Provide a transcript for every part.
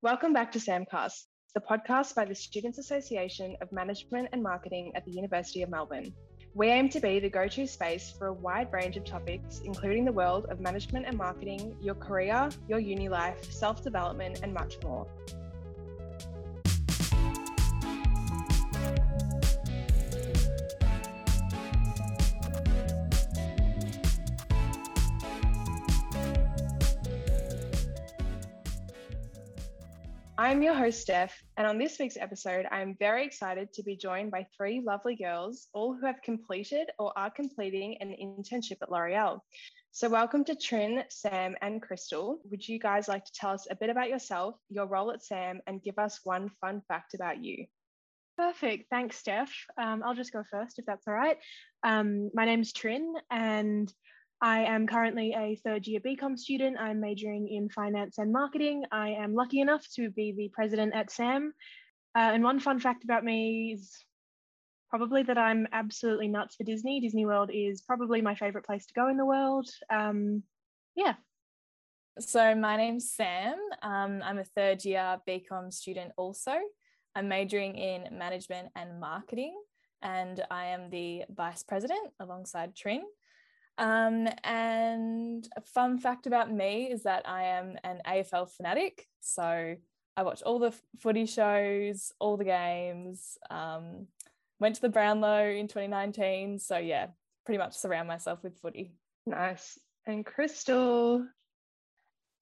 Welcome back to SAMcast, the podcast by the Students Association of Management and Marketing at the University of Melbourne. We aim to be the go to space for a wide range of topics, including the world of management and marketing, your career, your uni life, self development, and much more. I'm your host, Steph, and on this week's episode, I'm very excited to be joined by three lovely girls, all who have completed or are completing an internship at L'Oreal. So, welcome to Trin, Sam, and Crystal. Would you guys like to tell us a bit about yourself, your role at SAM, and give us one fun fact about you? Perfect. Thanks, Steph. Um, I'll just go first if that's all right. Um, my name's Trin, and I am currently a third year BCom student. I'm majoring in finance and marketing. I am lucky enough to be the president at SAM. Uh, and one fun fact about me is probably that I'm absolutely nuts for Disney. Disney World is probably my favorite place to go in the world. Um, yeah. So, my name's Sam. Um, I'm a third year BCom student also. I'm majoring in management and marketing, and I am the vice president alongside Trin. Um, and a fun fact about me is that I am an AFL fanatic. So I watch all the footy shows, all the games. Um, went to the Brownlow in 2019. So yeah, pretty much surround myself with footy. Nice. And Crystal.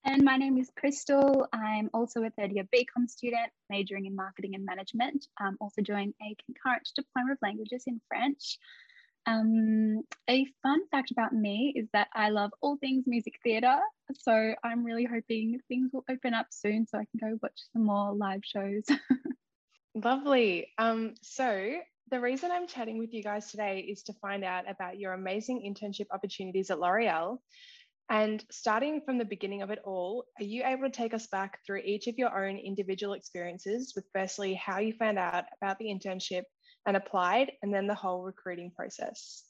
And my name is Crystal. I'm also a third year BCom student, majoring in marketing and management. I'm also doing a concurrent diploma of languages in French. Um, a fun fact about me is that I love all things music theatre. So I'm really hoping things will open up soon so I can go watch some more live shows. Lovely. Um, so the reason I'm chatting with you guys today is to find out about your amazing internship opportunities at L'Oreal. And starting from the beginning of it all, are you able to take us back through each of your own individual experiences with firstly how you found out about the internship and applied, and then the whole recruiting process.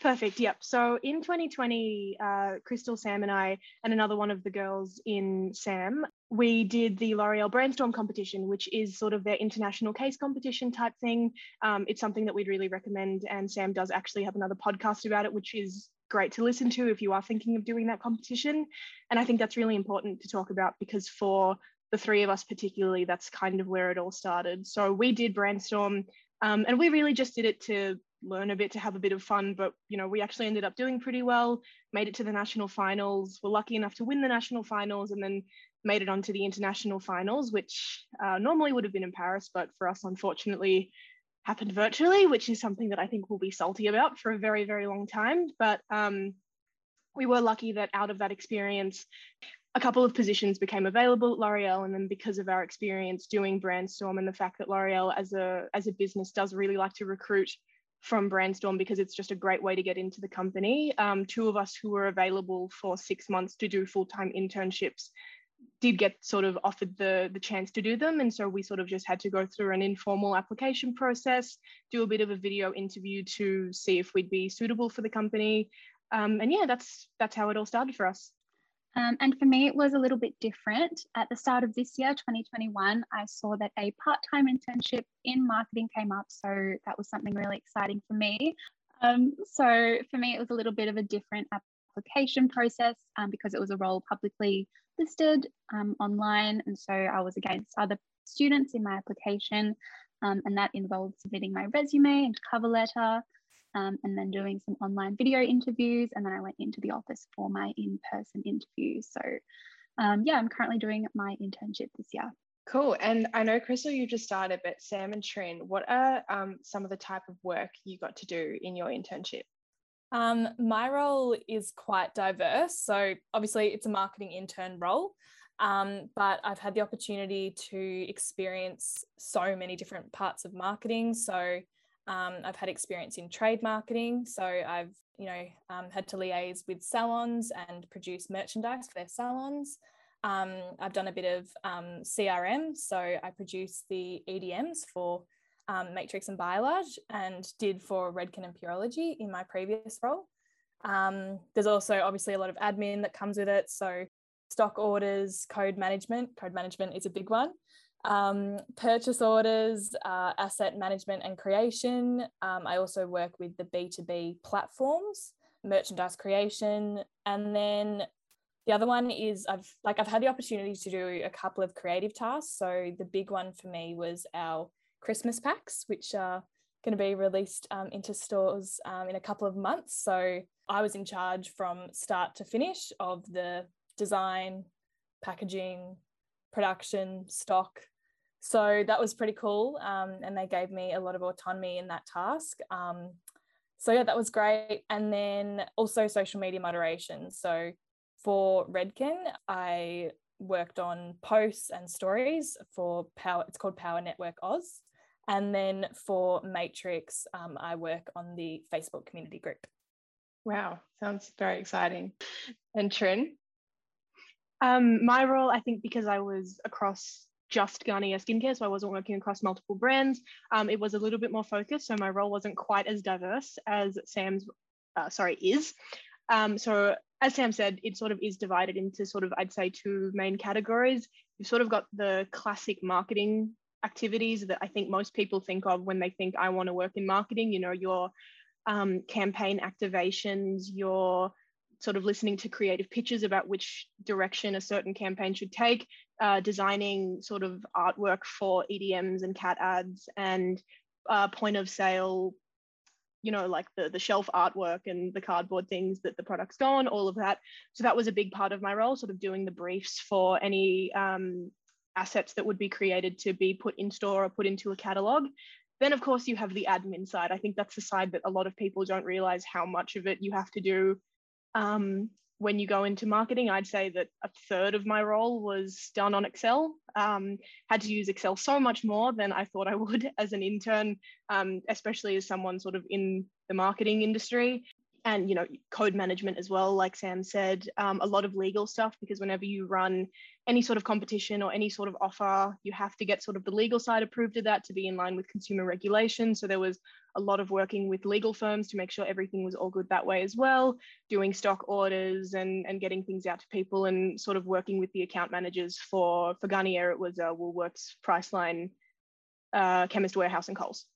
Perfect. Yep. So in 2020, uh, Crystal, Sam, and I, and another one of the girls in Sam, we did the L'Oreal Brandstorm competition, which is sort of their international case competition type thing. Um, it's something that we'd really recommend. And Sam does actually have another podcast about it, which is great to listen to if you are thinking of doing that competition. And I think that's really important to talk about because for the three of us, particularly, that's kind of where it all started. So we did Brandstorm um, and we really just did it to learn a bit, to have a bit of fun. But, you know, we actually ended up doing pretty well, made it to the national finals, were lucky enough to win the national finals, and then made it onto the international finals, which uh, normally would have been in Paris, but for us, unfortunately, happened virtually, which is something that I think we'll be salty about for a very, very long time. But um, we were lucky that out of that experience, a couple of positions became available at L'Oreal, and then because of our experience doing Brandstorm and the fact that L'Oreal as a as a business does really like to recruit from Brandstorm because it's just a great way to get into the company. Um, two of us who were available for six months to do full time internships did get sort of offered the the chance to do them, and so we sort of just had to go through an informal application process, do a bit of a video interview to see if we'd be suitable for the company, um, and yeah, that's that's how it all started for us. Um, and for me, it was a little bit different. At the start of this year, 2021, I saw that a part time internship in marketing came up. So that was something really exciting for me. Um, so for me, it was a little bit of a different application process um, because it was a role publicly listed um, online. And so I was against other students in my application. Um, and that involved submitting my resume and cover letter um, and then doing some online video interviews. And then I went into the office for my in person interviews. So, um, yeah, I'm currently doing my internship this year. Cool. And I know, Crystal, you just started, but Sam and Trin, what are um, some of the type of work you got to do in your internship? Um, my role is quite diverse. So, obviously, it's a marketing intern role. Um, but I've had the opportunity to experience so many different parts of marketing. So, um, I've had experience in trade marketing, so I've you know um, had to liaise with salons and produce merchandise for their salons. Um, I've done a bit of um, CRM, so I produce the EDMs for um, Matrix and Biolage, and did for Redken and Pureology in my previous role. Um, there's also obviously a lot of admin that comes with it, so stock orders, code management. Code management is a big one. Um, purchase orders, uh, asset management and creation. Um, I also work with the B2B platforms, merchandise creation. And then the other one is I've like I've had the opportunity to do a couple of creative tasks. So the big one for me was our Christmas packs, which are going to be released um, into stores um, in a couple of months. So I was in charge from start to finish of the design, packaging, production, stock. So that was pretty cool. Um, and they gave me a lot of autonomy in that task. Um, so yeah, that was great. And then also social media moderation. So for Redken, I worked on posts and stories for Power, it's called Power Network Oz. And then for Matrix, um, I work on the Facebook community group. Wow, sounds very exciting. And Trin? Um, my role, I think, because I was across just Garnier skincare, so I wasn't working across multiple brands, um, it was a little bit more focused. So my role wasn't quite as diverse as Sam's, uh, sorry, is. Um, so as Sam said, it sort of is divided into sort of, I'd say, two main categories. You've sort of got the classic marketing activities that I think most people think of when they think I want to work in marketing. You know, your um, campaign activations, your sort of listening to creative pitches about which direction a certain campaign should take, uh, designing sort of artwork for EDMs and cat ads and uh, point of sale, you know, like the, the shelf artwork and the cardboard things that the products go on, all of that. So that was a big part of my role, sort of doing the briefs for any um, assets that would be created to be put in store or put into a catalog. Then, of course, you have the admin side. I think that's the side that a lot of people don't realize how much of it you have to do um, when you go into marketing. I'd say that a third of my role was done on Excel. Um, had to use Excel so much more than I thought I would as an intern, um, especially as someone sort of in the marketing industry and you know code management as well like sam said um, a lot of legal stuff because whenever you run any sort of competition or any sort of offer you have to get sort of the legal side approved of that to be in line with consumer regulation. So there was a lot of working with legal firms to make sure everything was all good that way as well doing stock orders and and getting things out to people and sort of working with the account managers for for garnier it was uh, woolworths priceline uh, chemist warehouse and coles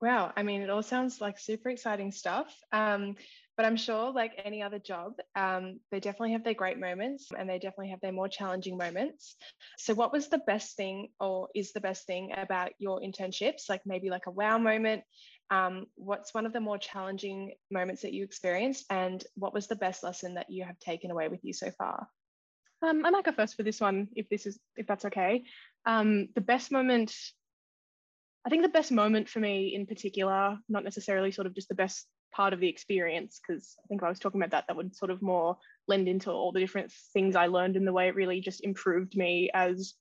Wow, I mean, it all sounds like super exciting stuff. Um, but I'm sure, like any other job, um, they definitely have their great moments and they definitely have their more challenging moments. So, what was the best thing, or is the best thing about your internships? Like maybe like a wow moment. Um, what's one of the more challenging moments that you experienced, and what was the best lesson that you have taken away with you so far? Um, I might go first for this one, if this is if that's okay. Um, the best moment I think the best moment for me in particular, not necessarily sort of just the best part of the experience, because I think I was talking about that, that would sort of more lend into all the different things I learned in the way it really just improved me as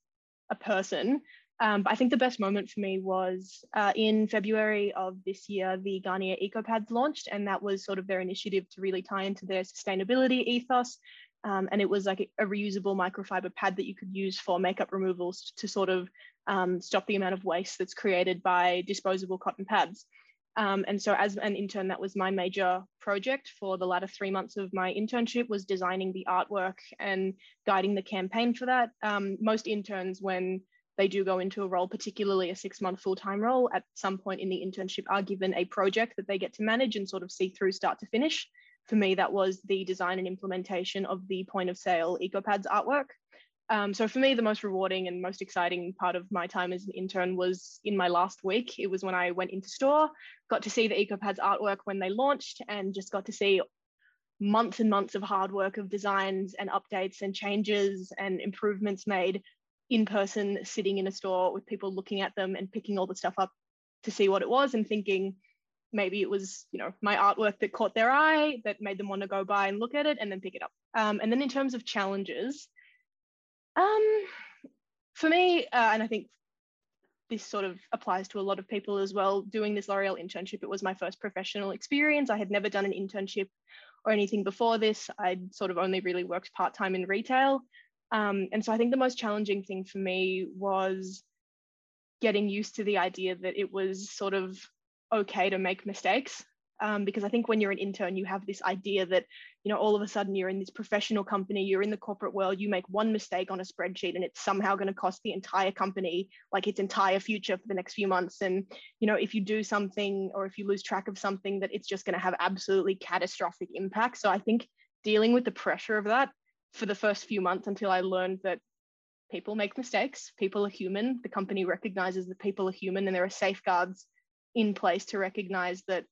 a person. Um, but I think the best moment for me was uh, in February of this year, the Garnier EcoPads launched, and that was sort of their initiative to really tie into their sustainability ethos. Um, and it was like a, a, reusable microfiber pad that you could use for makeup removals to sort of um, stop the amount of waste that's created by disposable cotton pads. Um, and so as an intern, that was my major project for the latter three months of my internship was designing the artwork and guiding the campaign for that. Um, most interns, when they do go into a role, particularly a six month full time role, at some point in the internship are given a project that they get to manage and sort of see through start to finish. For me, that was the design and implementation of the point of sale EcoPads artwork. Um, so for me, the most rewarding and most exciting part of my time as an intern was in my last week. It was when I went into store, got to see the EcoPads artwork when they launched, and just got to see months and months of hard work of designs and updates and changes and improvements made in person, sitting in a store with people looking at them and picking all the stuff up to see what it was and thinking maybe it was you know my artwork that caught their eye that made them want to go by and look at it and then pick it up. Um, and then in terms of challenges. Um, for me, uh, and I think this sort of applies to a lot of people as well, doing this L'Oreal internship, it was my first professional experience. I had never done an internship or anything before this. I'd sort of only really worked part time in retail. Um, and so I think the most challenging thing for me was getting used to the idea that it was sort of okay to make mistakes. Um, because I think when you're an intern, you have this idea that, you know, all of a sudden you're in this professional company, you're in the corporate world, you make one mistake on a spreadsheet and it's somehow going to cost the entire company like its entire future for the next few months. And, you know, if you do something or if you lose track of something, that it's just going to have absolutely catastrophic impact. So I think dealing with the pressure of that for the first few months until I learned that people make mistakes, people are human, the company recognizes that people are human and there are safeguards in place to recognize that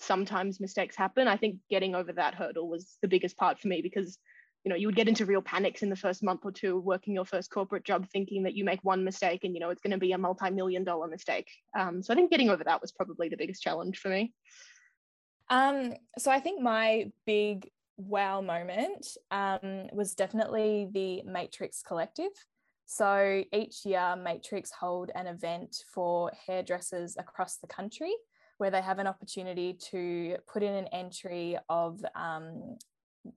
sometimes mistakes happen. I think getting over that hurdle was the biggest part for me because you know you would get into real panics in the first month or two working your first corporate job thinking that you make one mistake and you know it's going to be a multi-million dollar mistake. Um, so i think getting over that was probably the biggest challenge for me. Um, so i think my big wow moment um, was definitely the matrix collective. So each year matrix hold an event for hairdressers across the country where they have an opportunity to put in an entry of um,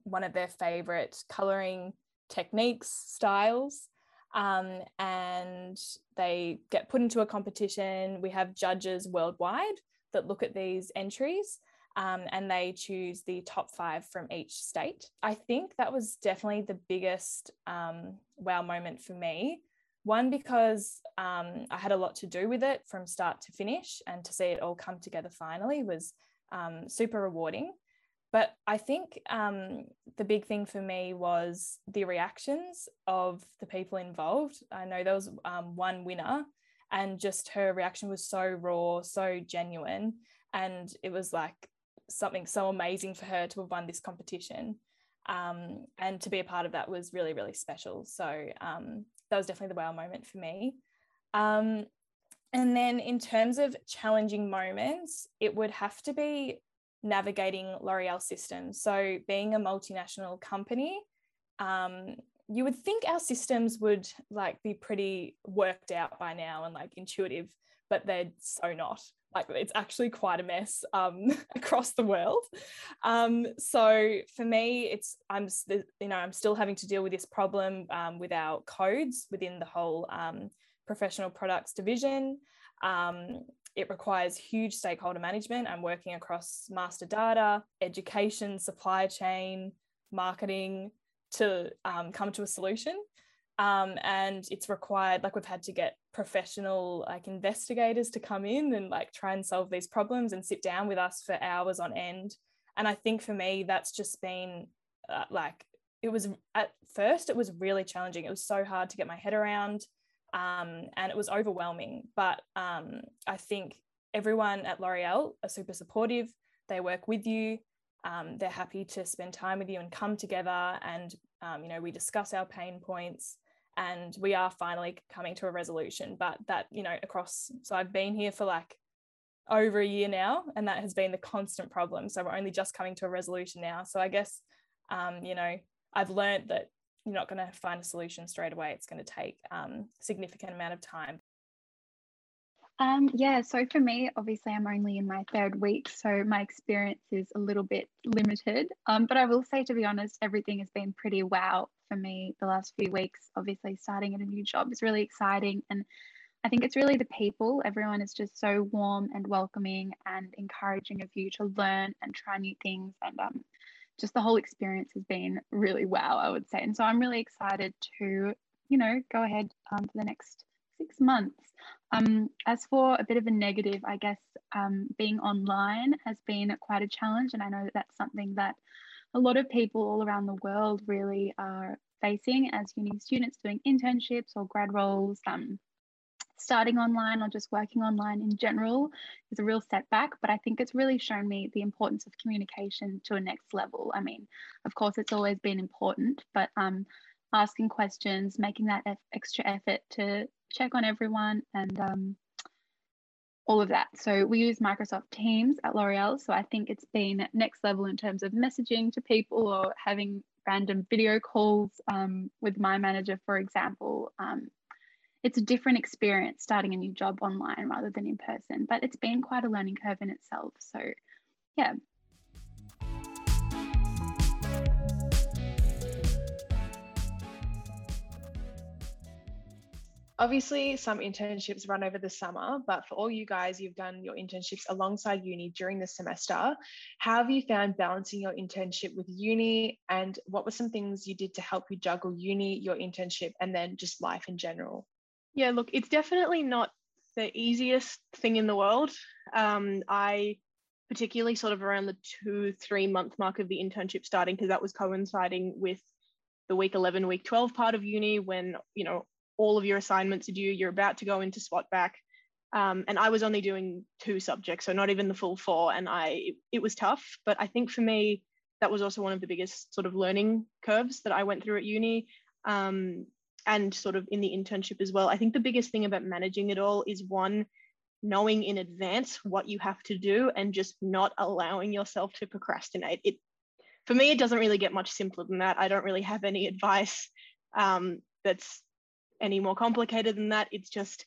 one of their favorite coloring techniques, styles, um, and they get put into a competition. We have judges worldwide that look at these entries. Um, and they choose the top five from each state. I think that was definitely the biggest um, wow moment for me one, because um, I had a lot to do with it from start to finish, and to see it all come together finally was um, super rewarding. But I think um, the big thing for me was the reactions of the people involved. I know there was um, one winner, and just her reaction was so raw, so genuine. And it was like something so amazing for her to have won this competition. Um, and to be a part of that was really, really special. So, um, that was definitely the wow moment for me. Um, and then in terms of challenging moments, it would have to be navigating L'Oreal systems. So being a multinational company, um, you would think our systems would like be pretty worked out by now and like intuitive, but they're so not like it's actually quite a mess um, across the world. Um, so for me, it's I'm you know I'm still having to deal with this problem um, with our codes within the whole um, professional products division. Um, it requires huge stakeholder management. I'm working across master data, education, supply chain, marketing to um, come to a solution and it's required like we've had to get professional like investigators to come in and like try and solve these problems and sit down with us for hours on end. And i think for me that's just been uh, like it was at first it was really challenging. It was so hard to get my head around um, and it was overwhelming. But um, i think everyone at l'oreal are super supportive. They work with you. Um, they're happy to spend time with you and come together and um, you know we discuss our pain points and we are finally coming to a resolution but that you know across so i've been here for like over a year now and that has been the constant problem so we're only just coming to a resolution now. So i guess um, you know i've learned that you're not going to find a solution straight away. It's going to take um, significant amount of time. Um, yeah, so for me, obviously, I'm only in my third week, so my experience is a little bit limited. Um, but I will say, to be honest, everything has been pretty wow for me the last few weeks. Obviously, starting at a new job is really exciting. And I think it's really the people. Everyone is just so warm and welcoming and encouraging of you to learn and try new things. And um, just the whole experience has been really wow, I would say. And so I'm really excited to, you know, go ahead um, for the next six months. Um, as for a bit of a negative, I guess um, being online has been quite a challenge, and I know that that's something that a lot of people all around the world really are facing as uni students doing internships or grad roles. Um, starting online or just working online in general is a real setback, but I think it's really shown me the importance of communication to a next level. I mean, of course, it's always been important, but um, asking questions, making that extra effort to check on everyone and um, all of that. So we use Microsoft Teams at L'Oreal. So I think it's been next level in terms of messaging to people or having random video calls um, with my manager, for example. Um, it's a different experience starting a new job online rather than in person, but it's been quite a learning curve in itself. So yeah, Obviously, some internships run over the summer, but for all you guys, you've done your internships alongside uni during the semester. How have you found balancing your internship with uni? And what were some things you did to help you juggle uni, your internship, and then just life in general? Yeah, look, it's definitely not the easiest thing in the world. Um, I particularly sort of around the two, three month mark of the internship starting, because that was coinciding with the week 11, week 12 part of uni when, you know, all of your assignments are due, you're about to go into SWOTVAC. Um, and I was only doing two subjects, so not even the full four. And I, it, it was tough, but I think for me, that was also one of the biggest sort of learning curves that I went through at uni. Um, and sort of in the internship as well. I think the biggest thing about managing it all is one, knowing in advance what you have to do and just not allowing yourself to procrastinate. It for me, it doesn't really get much simpler than that. I don't really have any advice um, that's any more complicated than that. It's just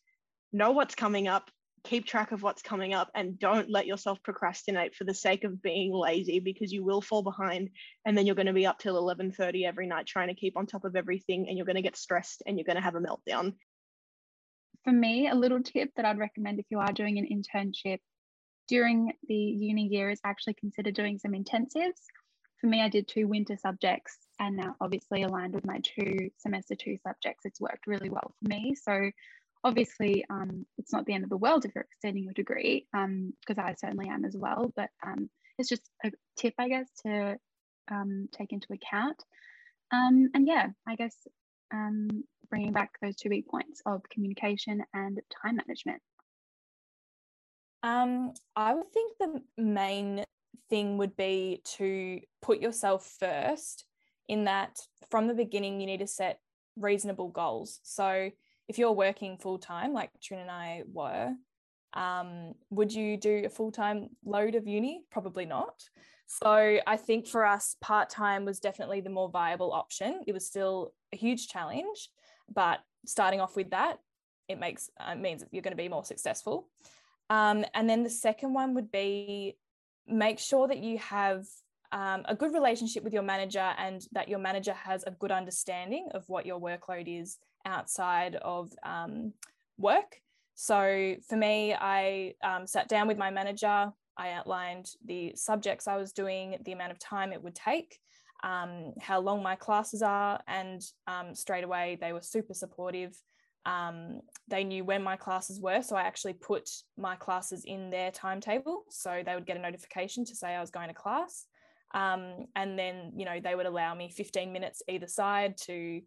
know what's coming up, keep track of what's coming up, and don't let yourself procrastinate for the sake of being lazy because you will fall behind and then you're going to be up till 11:30 every night trying to keep on top of everything and you're going to get stressed and you're going to have a meltdown. For me, a little tip that I'd recommend if you are doing an internship during the uni year is actually consider doing some intensives. For me, I did two winter subjects and now obviously aligned with my two semester two subjects. It's worked really well for me. So obviously um, it's not the end of the world if you're extending your degree because um, i certainly am as well but um, it's just a tip i guess to um, take into account. Um, and yeah i guess um, bringing back those two big points of communication and time management. Um, I would think the main thing would be to put yourself first in that from the beginning, you need to set reasonable goals. So if you're working full time, like Trin and I were, um, would you do a full time load of uni? Probably not. So I think for us, part time was definitely the more viable option. It was still a huge challenge, but starting off with that, it makes uh, means that you're going to be more successful. Um, and then the second one would be make sure that you have um, a good relationship with your manager and that your manager has a good understanding of what your workload is outside of um, work. So for me, I um, sat down with my manager. I outlined the subjects I was doing, the amount of time it would take, um, how long my classes are, and um, straight away they were super supportive. Um, they knew when my classes were, so I actually put my classes in their timetable, so they would get a notification to say I was going to class. Um, and then, you know, they would allow me 15 minutes either side to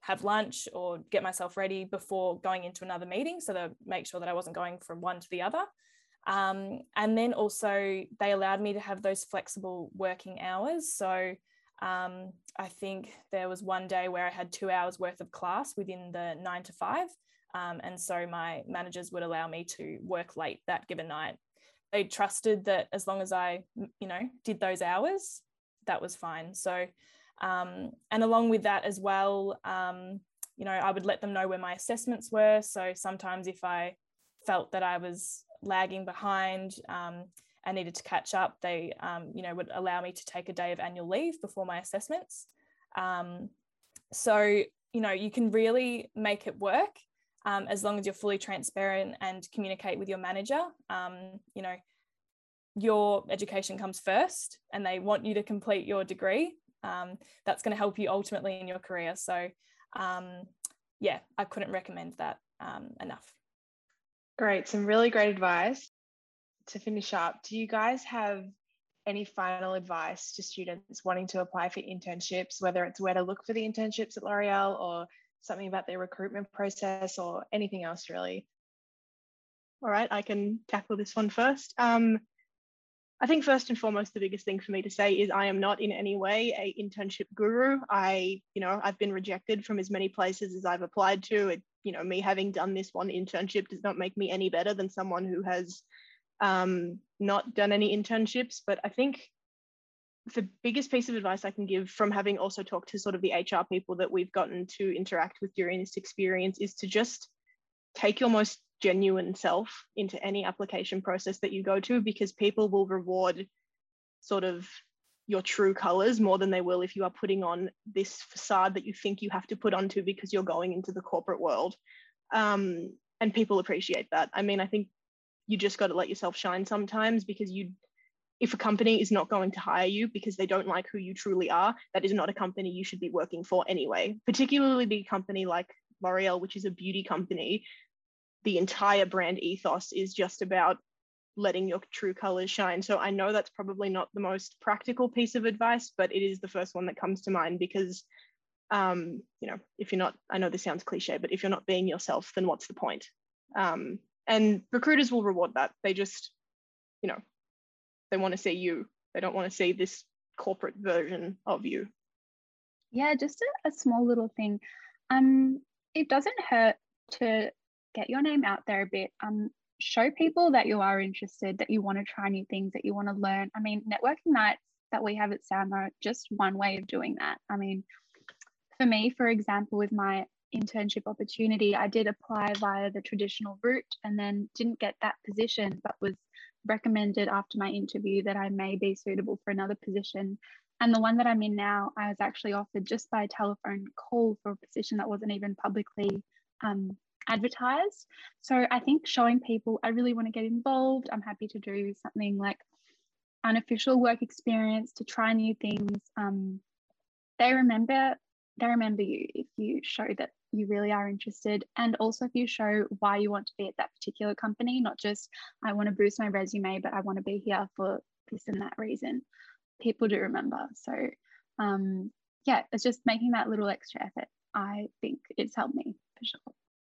have lunch or get myself ready before going into another meeting so to make sure that I wasn't going from one to the other. Um, and then also, they allowed me to have those flexible working hours. So um, I think there was one day where I had two hours worth of class within the nine to five. Um, and so my managers would allow me to work late that given night they trusted that as long as I, you know, did those hours, that was fine. So, um, and along with that as well, um, you know, I would let them know where my assessments were. So sometimes if I felt that I was lagging behind um, and needed to catch up, they, um, you know, would allow me to take a day of annual leave before my assessments. Um, so, you know, you can really make it work um, as long as you're fully transparent and communicate with your manager. Um, you know, your education comes first and they want you to complete your degree. Um, that's going to help you ultimately in your career. So, um, yeah, I couldn't recommend that enough. Great. Some really great advice. To finish up, do you guys have any final advice to students wanting to apply for internships, whether it's where to look for the internships at L'Oreal or something about their recruitment process or anything else really? All right, I can tackle this one first. Um, I think first and foremost, the biggest thing for me to say is I am not in any way a internship guru. I, you know, I've been rejected from as many places as I've applied to. It, you know, me having done this one internship does not make me any better than someone who has um, not done any internships. But I think the biggest piece of advice I can give from having also talked to sort of the HR people that we've gotten to interact with during this experience is to just take your most genuine self into any application process that you go to because people will reward sort of your true colors more than they will if you are putting on this facade that you think you have to put onto because you're going into the corporate world. um, and people appreciate that. I mean, I think you just got to let yourself shine sometimes because you if a company is not going to hire you because they don't like who you truly are, that is not a company you should be working for anyway. Particularly the company like L'Oreal, which is a beauty company, the entire brand ethos is just about letting your true colors shine. So I know that's probably not the most practical piece of advice, but it is the first one that comes to mind because um, you know, if you're not, I know this sounds cliche, but if you're not being yourself, then what's the point? Um, and recruiters will reward that. They just, you know, they want to see you. They don't want to see this corporate version of you. Yeah, just a, a small little thing. Um, it doesn't hurt to get your name out there a bit. Um, show people that you are interested, that you want to try new things, that you want to learn. I mean, networking nights that we have at SAM are just one way of doing that. I mean, for me, for example, with my internship opportunity, I did apply via the traditional route and then didn't get that position, but was recommended after my interview that I may be suitable for another position. And the one that I'm in now, I was actually offered just by a telephone call for a position that wasn't even publicly um, advertised. So I think showing people I really want to get involved, I'm happy to do something like unofficial work experience to try new things. Um, they remember they remember you if you show that you really are interested. And also if you show why you want to be at that particular company not just i want to boost my resume but i want to be here for this and that reason. People do remember. So um, yeah it's just making that little extra effort i think it's helped me for sure.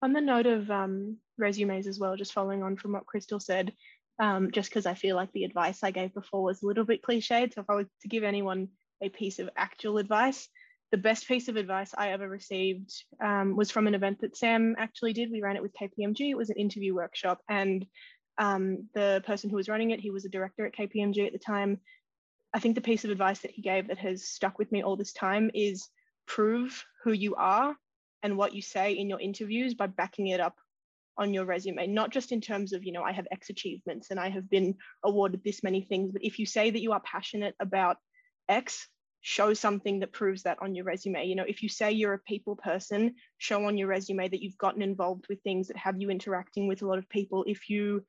On the note of um, resumes as well just following on from what crystal said um, just because i feel like the advice i gave before was a little bit cliched so if i was to give anyone a piece of actual advice the best piece of advice I ever received um, was from an event that Sam actually did. We ran it with KPMG. It was an interview workshop, and um, the person who was running it, he was a director at KPMG at the time. I think the piece of advice that he gave that has stuck with me all this time is prove who you are and what you say in your interviews by backing it up on your resume, not just in terms of, you know, I have X achievements and I have been awarded this many things, but if you say that you are passionate about X, show something that proves that on your resume. You know, if you say you're a people person, show on your resume that you've gotten involved with things that have you interacting with a lot of people. If you,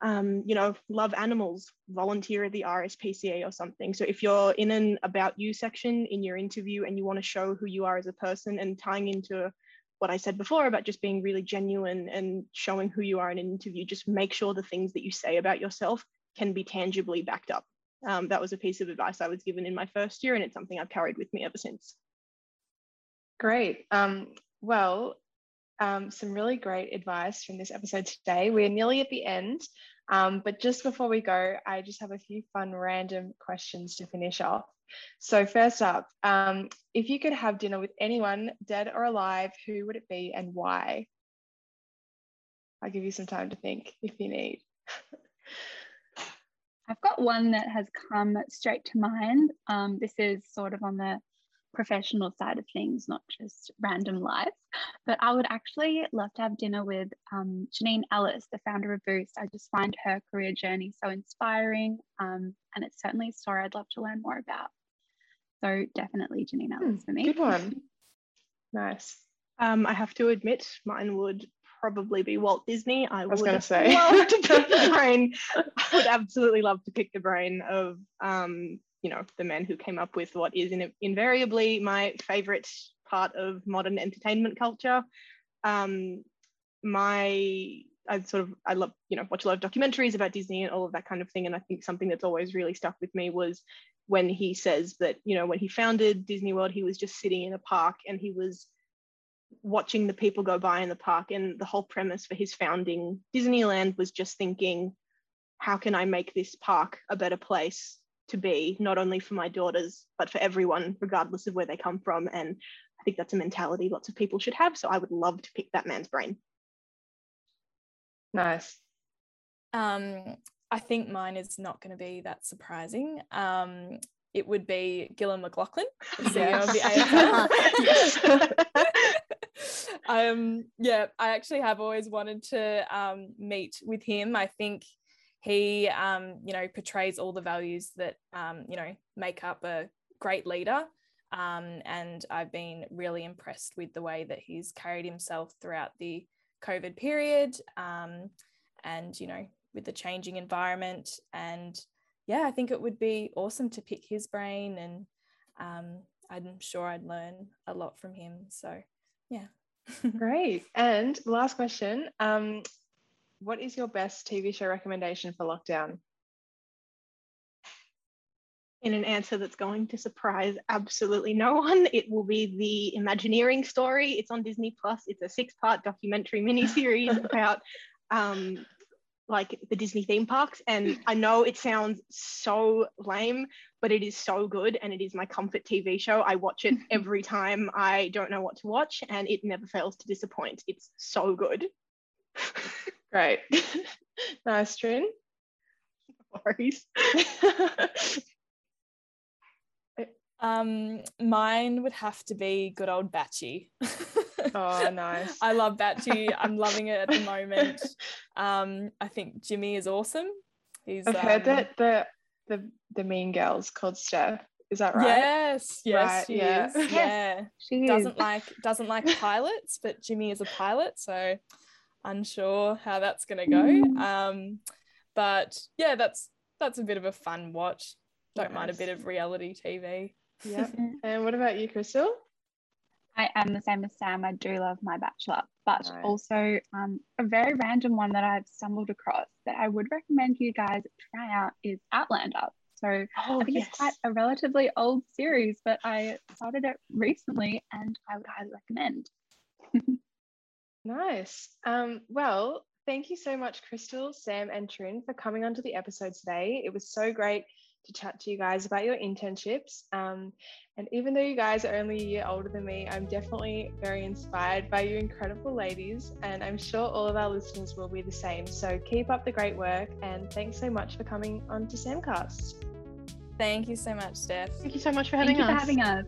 um, you know, love animals, volunteer at the RSPCA or something. So if you're in an about you section in your interview and you want to show who you are as a person and tying into what I said before about just being really genuine and showing who you are in an interview, just make sure the things that you say about yourself can be tangibly backed up. Um, that was a piece of advice I was given in my first year, and it's something I've carried with me ever since. Great. Um, well, um, some really great advice from this episode today. We're nearly at the end, um, but just before we go, I just have a few fun random questions to finish off. So, first up, um, if you could have dinner with anyone, dead or alive, who would it be and why? I'll give you some time to think if you need. I've got one that has come straight to mind. Um, this is sort of on the professional side of things, not just random life. But I would actually love to have dinner with um, Janine Ellis, the founder of Boost. I just find her career journey so inspiring, um, and it's certainly a story I'd love to learn more about. So definitely Janine Ellis for me. Good one. Nice. Um, I have to admit, mine would probably be Walt Disney. I, I was would going to say. love to pick the brain. I would absolutely love to pick the brain of, um, you know, the man who came up with what is in, invariably my favorite part of modern entertainment culture. Um, my I sort of I love you know watch a lot of documentaries about Disney and all of that kind of thing, and I think something that's always really stuck with me was when he says that you know when he founded Disney World, he was just sitting in a park and he was watching the people go by in the park and the whole premise for his founding disneyland was just thinking how can i make this park a better place to be not only for my daughters but for everyone regardless of where they come from? And i think that's a mentality lots of people should have so i would love to pick that man's brain. Nice. Um i think mine is not going to be that surprising. Um it would be Gillon McLachlan, CEO of the AFL. um, yeah, I actually have always wanted to um, meet with him. I think he, um, you know, portrays all the values that, um, you know, make up a great leader. Um, and I've been really impressed with the way that he's carried himself throughout the COVID period, um, and you know, with the changing environment. And yeah, I think it would be awesome to pick his brain, and I'm sure I'd learn a lot from him. So yeah. Great. And last question. Um, what is your best TV show recommendation for lockdown? in an answer that's going to surprise absolutely no one. It will be the Imagineering story. It's on Disney Plus. It's a six-part documentary miniseries about um, like the Disney theme parks. And I know it sounds so lame, but it is so good and it is my comfort TV show. I watch it every time I don't know what to watch and it never fails to disappoint. It's so good. Great. nice, Trin. No worries. Um, mine would have to be good old Batchy. oh, nice. I love Batchy. I'm loving it at the moment. Um, I think Jimmy is awesome. He's I've heard um, that the the the mean girl's called Steph. Is that right? Yes, yes, right, she yeah. is. Yeah. She doesn't is. like doesn't like pilots, but Jimmy is a pilot, so unsure how that's gonna go. Mm. Um, but yeah, that's that's a bit of a fun watch. Don't nice. mind a bit of reality TV. Yeah. and what about you, Crystal? I am the same as Sam. I do love my Bachelor, but nice. also um, a very random one that I've stumbled across that I would recommend you guys try out is Outlander. So oh, I think yes. it's quite a relatively old series, but I started it recently and I would highly recommend. nice. Um, well, thank you so much, Crystal, Sam, and Trin, for coming onto the episode today. It was so great to chat to you guys about your internships. Um, and even though you guys are only a year older than me, I'm definitely very inspired by you incredible ladies. And I'm sure all of our listeners will be the same. So keep up the great work. And thanks so much for coming on to Samcast. Thank you so much, Steph. Thank you so much for having Thank us. for having us.